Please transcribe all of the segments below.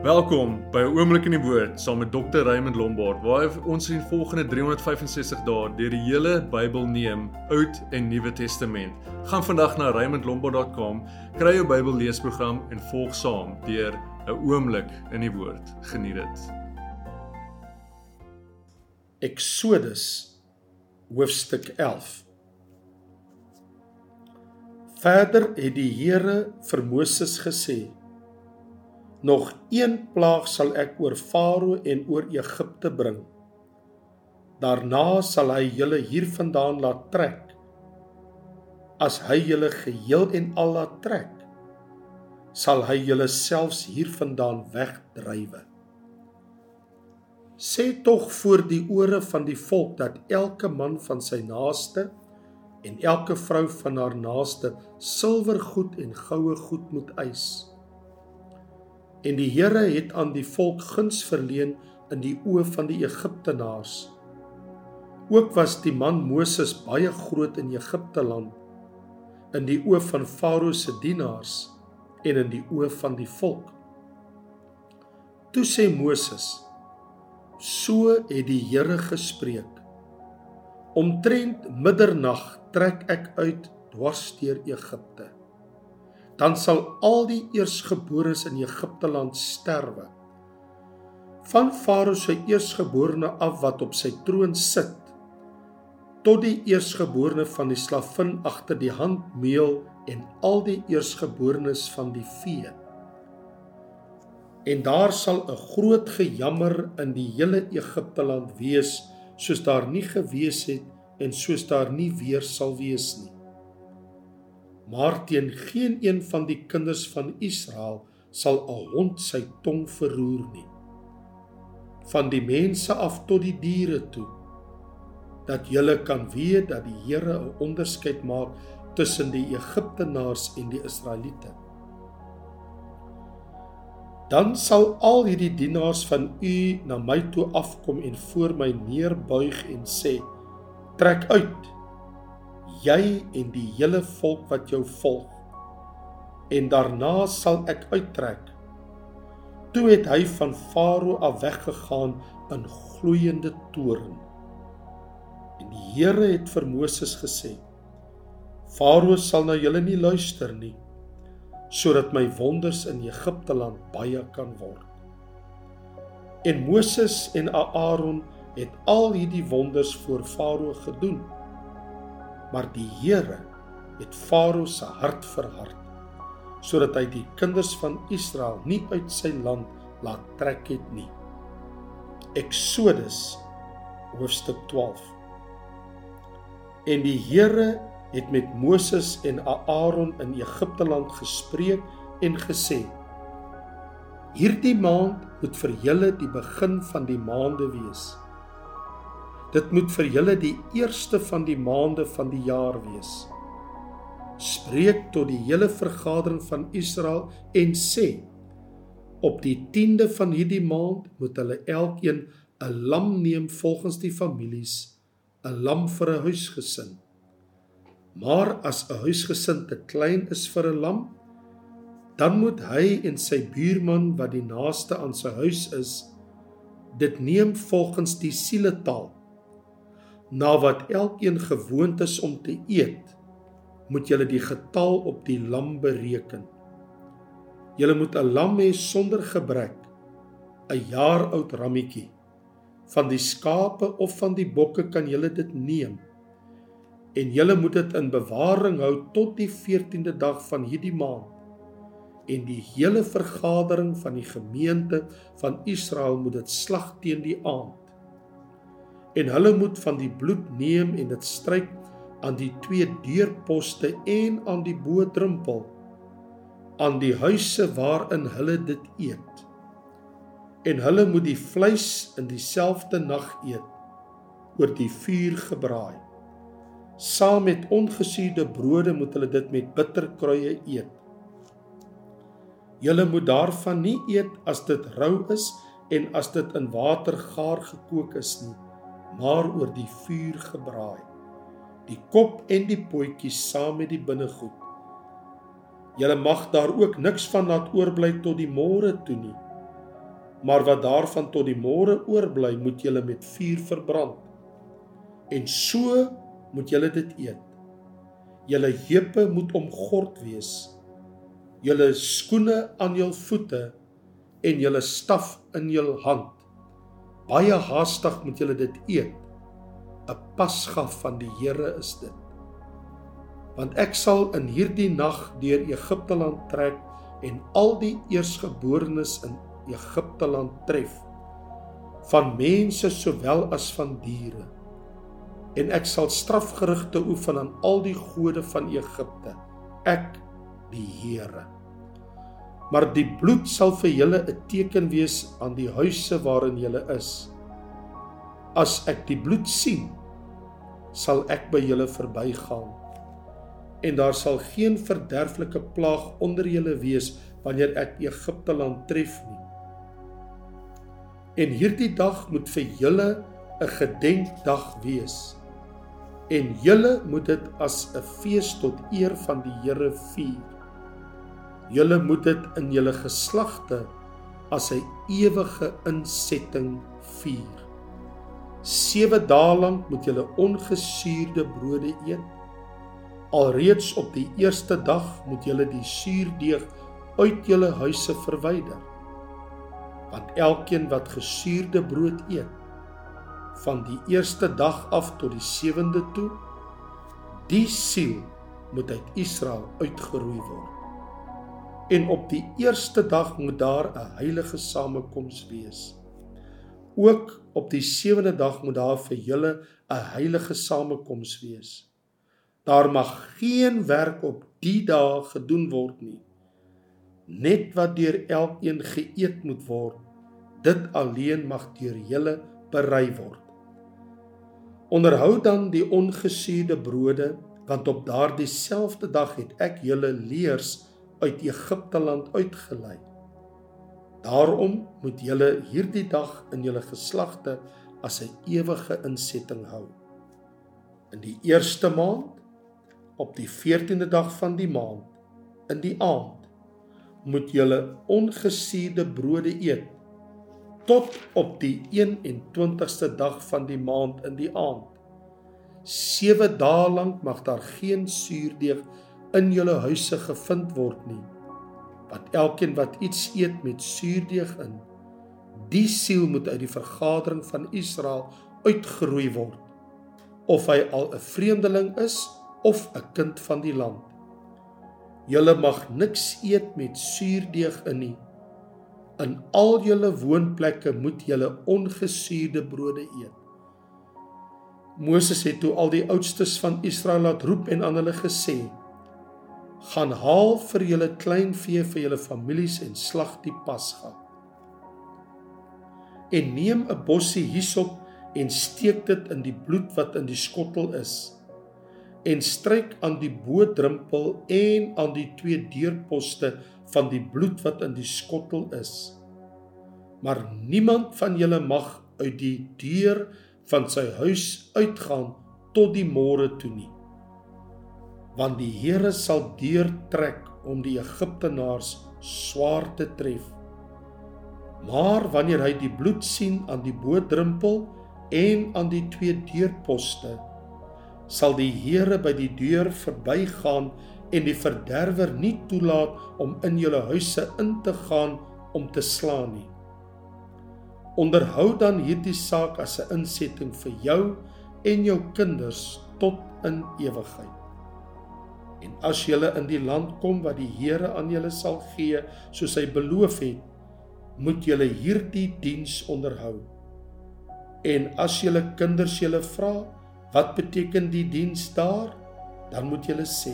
Welkom by 'n oomblik in die woord saam met Dr. Raymond Lombard waar ons in volgende 365 dae deur die hele Bybel neem, Oud en Nuwe Testament. Gaan vandag na raymondlombard.com, kry jou Bybel leesprogram en volg saam deur 'n oomblik in die woord. Geniet dit. Eksodus hoofstuk 11. Verder het die Here vir Moses gesê: Nog een plaag sal ek oor Farao en oor Egipte bring. Daarna sal hy julle hiervandaan laat trek. As hy julle geheel en al laat trek, sal hy julle selfs hiervandaan wegdrywe. Sê tog voor die ore van die volk dat elke man van sy naaste en elke vrou van haar naaste silwergoed en goue goed moet eis en die Here het aan die volk guns verleen in die oë van die Egiptenaars. Ook was die man Moses baie groot in Egipte land in die oë van Farao se dienaars en in die oë van die volk. Toe sê Moses: So het die Here gespreek. Omtrent middernag trek ek uit dwars deur Egipte dan sal al die eersgeborenes in Egipte land sterwe. Van Farao se eersgeborene af wat op sy troon sit tot die eersgeborene van die slavin agter die handmeel en al die eersgeborenes van die vee. En daar sal 'n groot gejammer in die hele Egipte land wees soos daar nie gewees het en soos daar nie weer sal wees nie maar teen geen een van die kinders van Israel sal 'n hond sy tong verroer nie. Van die mense af tot die diere toe dat julle kan weet dat die Here 'n onderskeid maak tussen die Egiptenaars en die Israeliete. Dan sal al hierdie dienaars van u na my toe afkom en voor my neerbuig en sê trek uit jy en die hele volk wat jou volg. En daarna sal ek uittrek. Toe het hy van Farao af weggegaan in gloeiende toorn. En die Here het vir Moses gesê: Farao sal na julle nie luister nie, sodat my wonders in Egipte land baie kan word. En Moses en Aaron het al hierdie wonders voor Farao gedoen maar die Here het Farao se hart verhard sodat hy die kinders van Israel nie uit sy land laat trek het nie. Eksodus hoofstuk 12. En die Here het met Moses en Aaron in Egipte land gespreek en gesê: Hierdie maand moet vir julle die begin van die maande wees. Dit moet vir julle die eerste van die maande van die jaar wees. Spreek tot die hele vergadering van Israel en sê: Op die 10de van hierdie maand moet hulle elkeen 'n lam neem volgens die families, 'n lam vir 'n huisgesin. Maar as 'n huisgesin te klein is vir 'n lam, dan moet hy en sy buurman wat die naaste aan sy huis is, dit neem volgens die sieletaal na wat elkeen gewoond is om te eet, moet julle die getal op die lam bereken. Julle moet 'n lam hê sonder gebrek, 'n jaar oud rammetjie. Van die skape of van die bokke kan julle dit neem. En julle moet dit in bewaring hou tot die 14de dag van hierdie maand. En die hele vergadering van die gemeente van Israel moet dit slag teen die aand en hulle moet van die bloed neem en dit stryk aan die twee deurposte en aan die bodrempel aan die huise waarin hulle dit eet. En hulle moet die vleis in dieselfde nag eet oor die vuur gebraai. Saam met ongesuurde brode moet hulle dit met bitterkruie eet. Julle moet daarvan nie eet as dit rou is en as dit in water gaar gekook is nie maar oor die vuur gebraai. Die kop en die potjies saam met die binnegoed. Julle mag daar ook niks van laat oorbly tot die môre toe nie. maar wat daarvan tot die môre oorbly, moet julle met vuur verbrand. En so moet julle dit eet. Julle heupe moet omgord wees. Julle skoene aan jul voete en julle staf in jul hand. Baie haastig moet julle dit eet. 'n Pasga van die Here is dit. Want ek sal in hierdie nag deur Egipte land trek en al die eersgeborenes in Egipte land tref van mense sowel as van diere en ek sal strafgerigte oefen aan al die gode van Egipte ek die Here maar die bloed sal vir julle 'n teken wees aan die huise waarin julle is as ek die bloed sien sal ek by julle verbygaan en daar sal geen verderflike plaag onder julle wees wanneer ek Egipte land tref nie En hierdie dag moet vir julle 'n gedenkdag wees. En julle moet dit as 'n fees tot eer van die Here vier. Julle moet dit in julle geslagte as 'n ewige insetting vier. 7 dae lank moet julle ongesuurde brode eet. Alreeds op die eerste dag moet julle die suurdeeg uit julle huise verwyder want elkeen wat gesuurde brood eet van die eerste dag af tot die sewende toe die siel moet uit Israel uitgeroei word en op die eerste dag moet daar 'n heilige samekoms wees. Ook op die sewende dag moet daar vir julle 'n heilige samekoms wees. Daar mag geen werk op die dae gedoen word nie. Net wat deur elkeen geëet moet word dit alleen mag deur julle berei word. Onderhou dan die ongesuurde brode want op daardie selfde dag het ek julle leers uit Egipte land uitgelei daarom moet julle hierdie dag in julle geslagte as 'n ewige insetting hou in die eerste maand op die 14de dag van die maand in die aand moet julle ongesuurde brode eet tot op die 21ste dag van die maand in die aand. 7 dae lank mag daar geen suurdeeg in julle huise gevind word nie. Want elkeen wat iets eet met suurdeeg in, die siel moet uit die vergadering van Israel uitgeroei word, of hy al 'n vreemdeling is of 'n kind van die land. Julle mag niks eet met suurdeeg in nie. In al julle woonplekke moet julle ongesuurde brode eet. Moses het toe al die oudstes van Israel laat roep en aan hulle gesê: "Gaan haal vir julle kleinvee vir julle families en slag die Pasga. En neem 'n bossie hysop en steek dit in die bloed wat in die skottel is." en stryk aan die boodrempel en aan die twee deurposte van die bloed wat in die skottel is. Maar niemand van julle mag uit die deur van sy huis uitgaan tot die môre toe nie. Want die Here sal deurtrek om die Egiptenaars swaar te tref. Maar wanneer hy die bloed sien aan die boodrempel en aan die twee deurposte sal die Here by die deur verbygaan en die verderwer nie toelaat om in julle huise in te gaan om te slaan nie. Onderhou dan hierdie saak as 'n insetting vir jou en jou kinders tot in ewigheid. En as julle in die land kom wat die Here aan julle sal gee, soos hy beloof het, moet julle hierdie diens onderhou. En as julle kinders julle vra, Wat beteken die diens daar? Dan moet jy sê: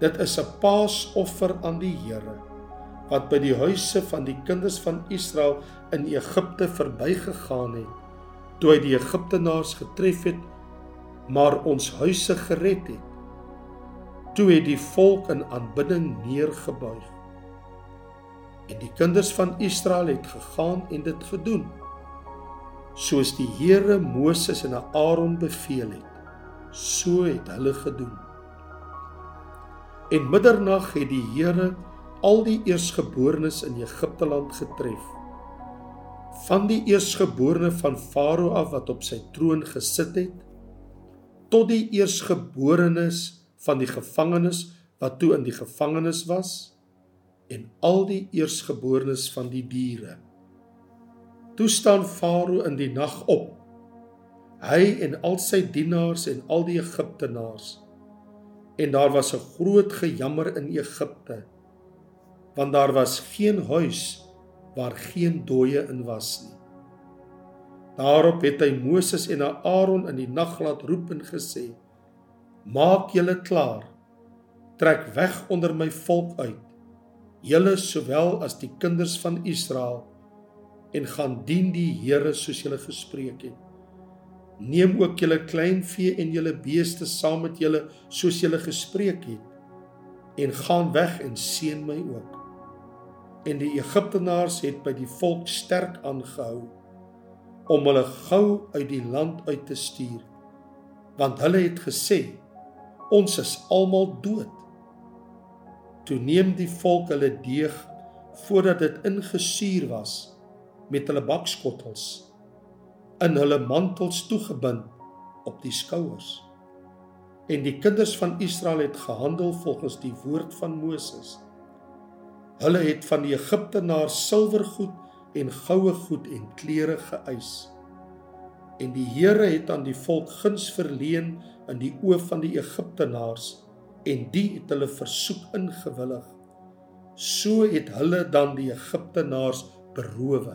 Dit is 'n paasoffer aan die Here wat by die huise van die kinders van Israel in Egipte verbygegaan het toe hy die Egiptenaars getref het maar ons huise gered het. Toe het die volk in aanbidding neergebuig. En die kinders van Israel het gegaan en dit gedoen soos die Here Moses en Aaron beveel het. So het hulle gedoen. En middernag het die Here al die eersgeborenes in Egipte land getref van die eersgeborene van Farao af wat op sy troon gesit het tot die eersgeborenes van die gevangenes wat toe in die gevangenis was en al die eersgeborenes van die diere. Toe staan Farao in die nag op. Hy en al sy dienaars en al die Egiptenaars. En daar was 'n groot gejammer in Egipte, want daar was geen huis waar geen dooie in was nie. Daarop het hy Moses en Aaron in die nag laat roep en gesê: Maak julle klaar. Trek weg onder my volk uit, julle sowel as die kinders van Israel, en gaan dien die Here soos julle gespreek het. Neem ook julle kleinvee en julle beeste saam met julle soos julle gespreek het en gaan weg en seën my ook. En die Egiptenaars het by die volk sterk aangehou om hulle gou uit die land uit te stuur want hulle het gesê ons is almal dood. Toe neem die volk hulle deeg voordat dit ingesuur was met hulle bakskottels in hulle mantels toegebind op die skouers. En die kinders van Israel het gehandel volgens die woord van Moses. Hulle het van die Egiptenaars silwergoed en goue goed en klere geëis. En die Here het aan die volk guns verleen in die oë van die Egiptenaars en die het hulle versoek ingewillig. So het hulle dan die Egiptenaars berowe.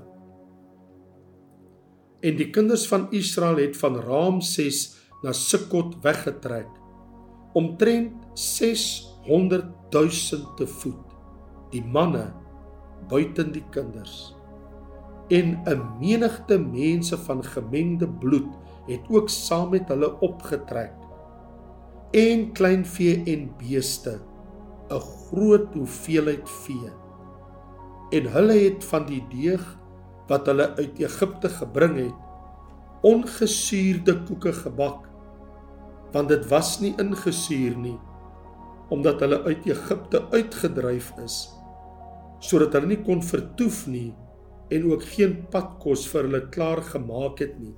En die kinders van Israel het van Ramses na Sukkot weggetrek omtrent 600 000 te voet die manne buiten die kinders en 'n menigte mense van gemengde bloed het ook saam met hulle opgetrek. En kleinvee en beeste 'n groot hoeveelheid vee. En hulle het van die deeg wat hulle uit Egipte gebring het ongesuurde koeke gebak. Want dit was nie ingesuur nie omdat hulle uit Egipte uitgedryf is sodat hulle nie kon vertoef nie en ook geen padkos vir hulle klaar gemaak het nie.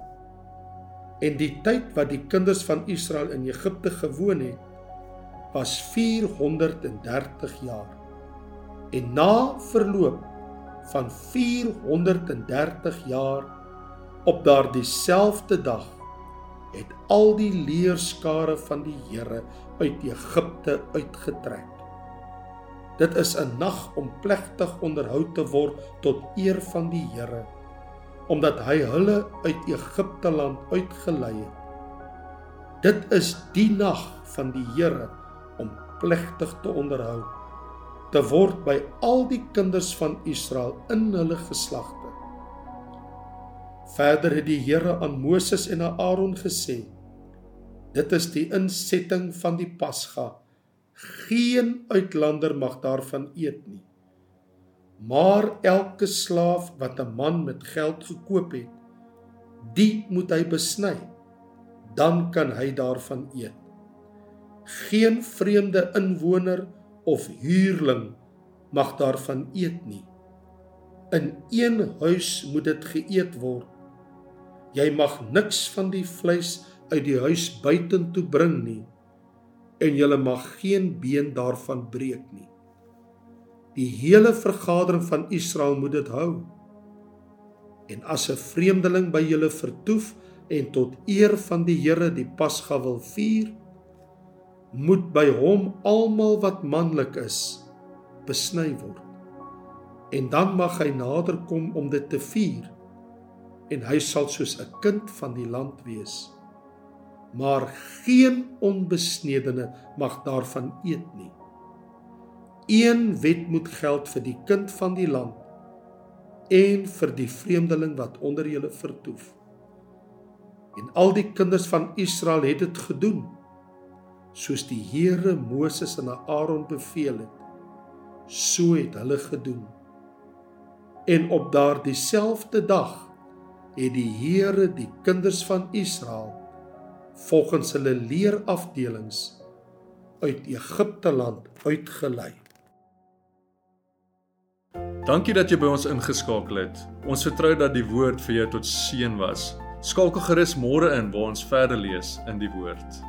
En die tyd wat die kinders van Israel in Egipte gewoon het, was 430 jaar. En na verloop van 430 jaar op daardie selfde dag het al die leerskare van die Here uit Egipte uitgetrek. Dit is 'n nag om plegtig onderhou te word tot eer van die Here, omdat hy hulle uit Egipte land uitgelei het. Dit is die nag van die Here om plegtig te onderhou te word by al die kinders van Israel in hulle geslagte. Verder het die Here aan Moses en aan Aaron gesê: Dit is die insetting van die Pasga Geen uitlander mag daarvan eet nie. Maar elke slaaf wat 'n man met geld gekoop het, die moet hy besny. Dan kan hy daarvan eet. Geen vreemde inwoner of huurling mag daarvan eet nie. In een huis moet dit geëet word. Jy mag niks van die vleis uit die huis buitentoe bring nie en julle mag geen been daarvan breek nie. Die hele vergadering van Israel moet dit hou. En as 'n vreemdeling by julle vertoef en tot eer van die Here die Pasga wil vier, moet by hom almal wat manlik is besny word. En dan mag hy naderkom om dit te vier en hy sal soos 'n kind van die land wees maar geen onbesnedene mag daarvan eet nie. Een wet moet geld vir die kind van die land en vir die vreemdeling wat onder julle vertoef. En al die kinders van Israel het dit gedoen soos die Here Moses en Aaron beveel het. So het hulle gedoen. En op daardie selfde dag het die Here die kinders van Israel volgens hulle leerafdelings uit Egipte land uitgelei. Dankie dat jy by ons ingeskakel het. Ons vertrou dat die woord vir jou tot seën was. Skakel gerus môre in waar ons verder lees in die woord.